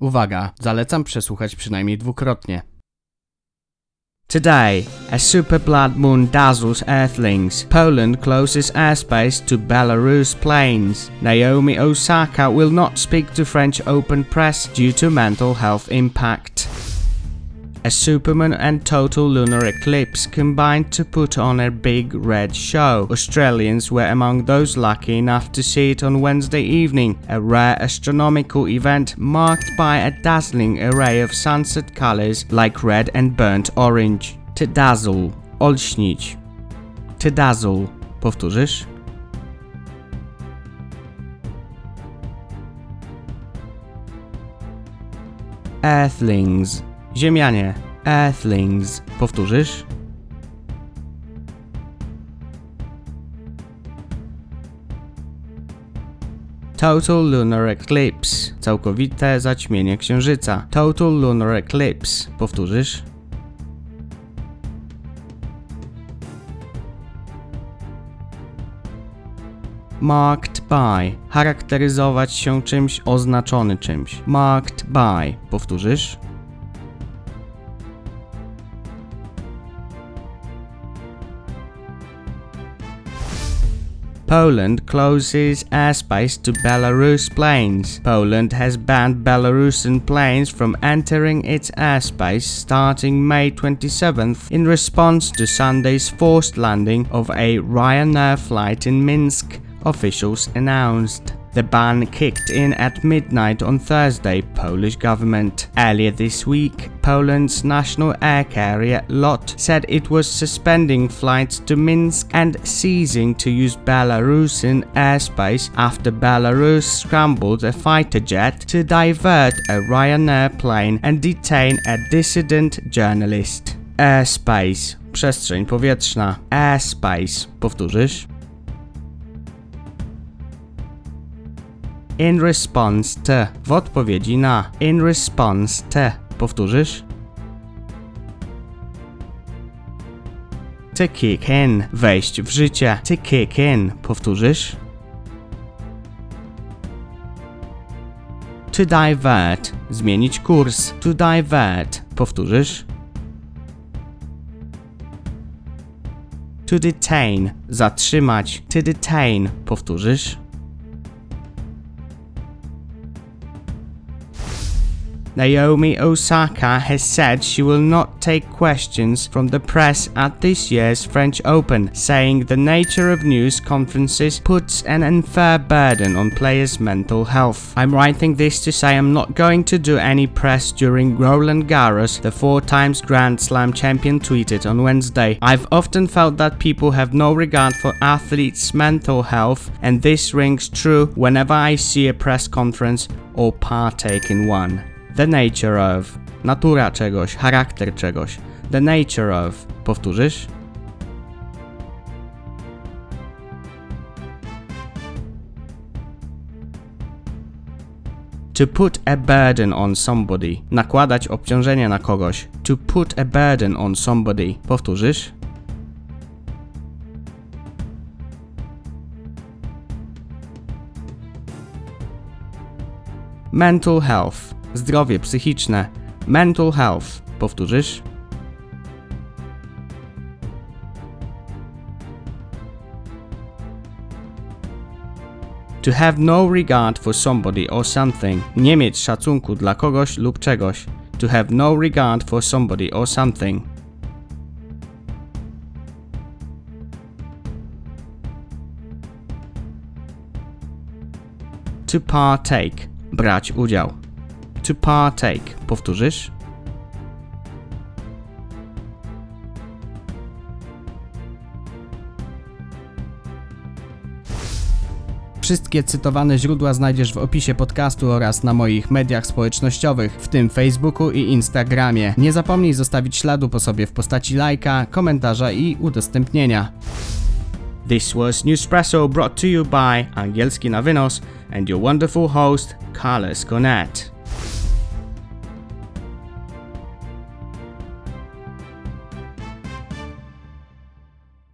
Uwaga, zalecam przesłuchać przynajmniej dwukrotnie. Today, a super blood moon dazzles Earthlings. Poland closes airspace to Belarus planes. Naomi Osaka will not speak to French Open press due to mental health impact. A supermoon and total lunar eclipse combined to put on a big red show. Australians were among those lucky enough to see it on Wednesday evening, a rare astronomical event marked by a dazzling array of sunset colors like red and burnt orange. To dazzle, olśnić. To dazzle. Powtórzysz? Earthlings. Ziemianie. Earthlings. Powtórzysz? Total Lunar Eclipse. Całkowite zaćmienie księżyca. Total Lunar Eclipse. Powtórzysz? Marked by. Charakteryzować się czymś, oznaczony czymś. Marked by. Powtórzysz? Poland closes airspace to Belarus planes. Poland has banned Belarusian planes from entering its airspace starting May 27th in response to Sunday's forced landing of a Ryanair flight in Minsk, officials announced. The ban kicked in at midnight on Thursday, Polish government. Earlier this week, Poland's national air carrier LOT said it was suspending flights to Minsk and ceasing to use Belarusian airspace after Belarus scrambled a fighter jet to divert a Ryanair plane and detain a dissident journalist. Airspace. Przestrzeń powietrzna. Airspace. Powtórzysz? In response to. W odpowiedzi na. In response to. Powtórzysz? To kick in. Wejść w życie. To kick in. Powtórzysz? To divert. Zmienić kurs. To divert. Powtórzysz? To detain. Zatrzymać. To detain. Powtórzysz? Naomi Osaka has said she will not take questions from the press at this year's French Open, saying the nature of news conferences puts an unfair burden on players' mental health. I'm writing this to say I'm not going to do any press during Roland Garros, the four times Grand Slam champion tweeted on Wednesday. I've often felt that people have no regard for athletes' mental health, and this rings true whenever I see a press conference or partake in one. The nature of. Natura czegoś, charakter czegoś. The nature of. Powtórzysz? To put a burden on somebody. Nakładać obciążenie na kogoś. To put a burden on somebody. Powtórzysz? Mental health. Zdrowie psychiczne. Mental health. Powtórzysz? To have no regard for somebody or something. Nie mieć szacunku dla kogoś lub czegoś. To have no regard for somebody or something. To partake. Brać udział. To partake. Powtórzysz? Wszystkie cytowane źródła znajdziesz w opisie podcastu oraz na moich mediach społecznościowych, w tym Facebooku i Instagramie. Nie zapomnij zostawić śladu po sobie w postaci lajka, komentarza i udostępnienia. This was Newspresso brought to you by Angielski na Wynos and your wonderful host, Carlos Cornett.